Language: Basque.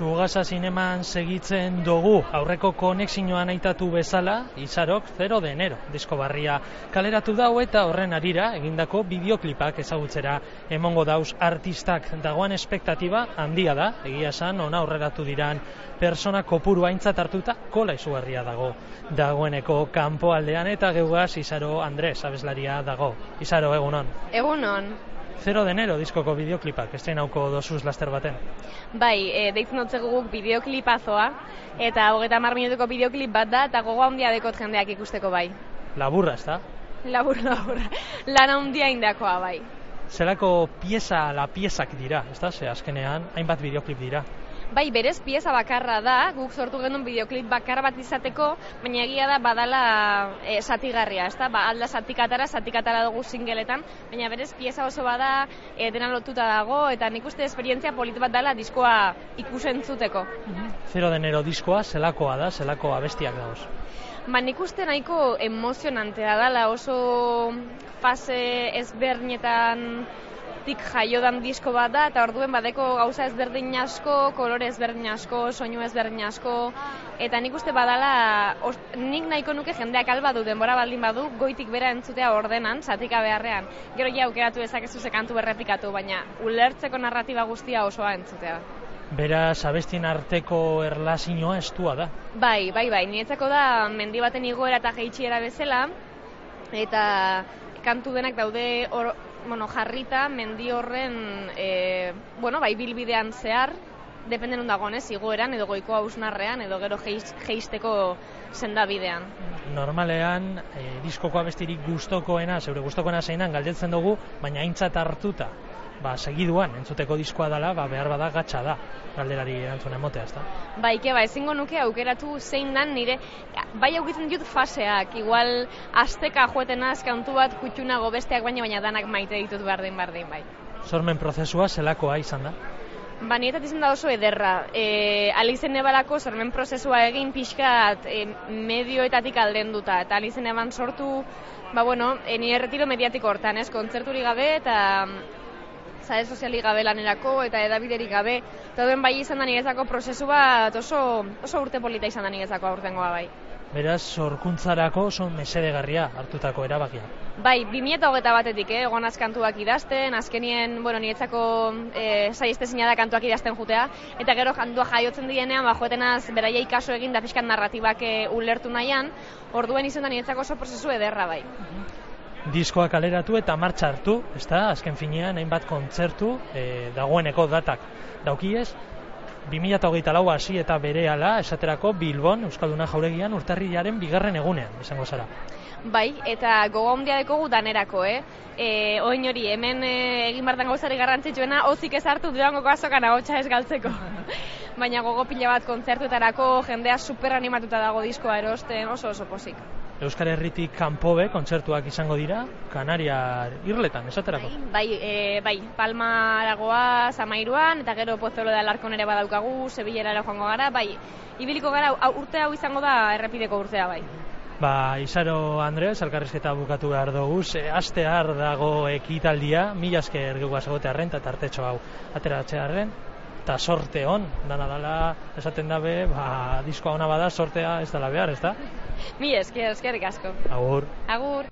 Zugasa zineman segitzen dugu aurreko konexioan aitatu bezala, izarok 0 de enero disko barria kaleratu dau eta horren arira egindako bideoklipak ezagutzera emongo dauz artistak dagoan espektatiba handia da, egia esan ona aurreratu diran persona kopuru aintzat hartuta kola izugarria dago dagoeneko kanpoaldean eta geugaz Izaro Andres abeslaria dago. Izaro egunon. Egunon. 0 de enero diskoko bideoklipak, estreinauko dosuz laster baten. Bai, e, deitzen dut guk bideoklipazoa, eta hogeta mar minutuko bideoklip bat da, eta gogoa handia dekot jendeak ikusteko bai. Laburra, ez da? Labur, laburra. Lan handia indakoa bai. Zelako pieza la piezak dira, ez da? Ze azkenean, hainbat bideoklip dira. Bai, berez pieza bakarra da, guk sortu genuen bideoklip bakar bat izateko, baina egia da badala e, satigarria, ez da? Ba, alda satikatara, satikatara dugu singeletan, baina berez pieza oso bada e, dena lotuta dago, eta nik uste esperientzia polit bat dela diskoa ikusen zuteko. Zero denero diskoa, zelakoa da, zelako abestiak dauz. Ba, nik uste nahiko emozionantea dela oso fase ezbernietan tik jaio disko bat da, eta orduen badeko gauza ezberdin asko, kolore ezberdin asko, soinu ezberdin asko, eta nik uste badala, os, nik nahiko nuke jendeak alba du, denbora baldin badu, goitik bera entzutea ordenan, zatika beharrean. Gero ja aukeratu ezakezu ze kantu berrepikatu, baina ulertzeko narratiba guztia osoa entzutea. Bera, sabestien arteko erlazinoa estua da. Bai, bai, bai, niretzako da mendi baten igoera eta jeitxiera bezala, eta kantu denak daude or, bueno, jarrita mendi horren e, bueno, bai bilbidean zehar dependen dagoen, ez, igoeran edo goiko hausnarrean edo gero geisteko sendabidean. Normalean, e, diskoko abestirik gustokoena, zeure gustokoena zeinan galdetzen dugu, baina aintzat hartuta ba, segiduan entzuteko diskoa dela, ba, behar bada gatsa da, galderari erantzun emotea, ezta? Bai, ke, ba, ezingo nuke aukeratu zein dan nire, bai aukitzen dut faseak, igual asteka joeten kantu bat kutxunago besteak baina baina danak maite ditut bardin bardin, bai. Sormen prozesua zelakoa izan da? Ba, nietat izan da oso ederra. E, alizen ebalako sormen prozesua egin pixkat e, medioetatik alden duta. Eta alizen eban sortu, ba, bueno, e, nire retiro mediatiko hortan, ez, kontzerturi gabe eta sare soziali gabe lanerako eta edabiderik gabe. Eta duen bai izan da niretzako prozesu bat oso, oso urte polita izan da niretzako aurtengoa bai. Beraz, sorkuntzarako oso mesedegarria hartutako erabakia. Bai, 2008 batetik, eh, egon azkantuak idazten, azkenien, bueno, niretzako eh, saizte da kantuak idazten jutea, eta gero kantua jaiotzen dienean, ba, joetenaz, beraiei kaso egin da pixkan narratibak eh, ulertu nahian, orduen izan da niretzako oso prozesu ederra bai. Diskoa kaleratu eta martxa hartu, ezta? Azken finean hainbat kontzertu e, dagoeneko datak daukiez. 2008 lau hasi eta bere ala, esaterako Bilbon, Euskalduna jauregian, urtarriaren bigarren egunean, izango zara. Bai, eta gogo handia dekogu danerako, eh? E, oin hori, hemen e, egin bartan gauzari garrantzitsuena, hozik ez hartu durango azokan agotxa ez galtzeko. Baina gogo pila bat kontzertuetarako, jendea super animatuta dago diskoa erosten, oso oso posik. Euskal Herritik kanpobe kontzertuak izango dira, Kanaria irletan, esaterako? Bai, bai, e, bai Palma aragoa, Zamairuan, eta gero Pozolo da Larkon ere badaukagu, Sevillera ere joango gara, bai, ibiliko gara, urte hau izango da errepideko urtea, bai. Ba, Isaro Andres, alkarrizketa bukatu behar dugu, ze astear dago ekitaldia, mila esker geguaz egote arren, eta tartetxo hau ateratzea arren, eta sorte on, dana dala, esaten dabe, ba, diskoa ona bada, sortea ez dela behar, ez da? Mi esker, eskerrik asko. Agur. Agur.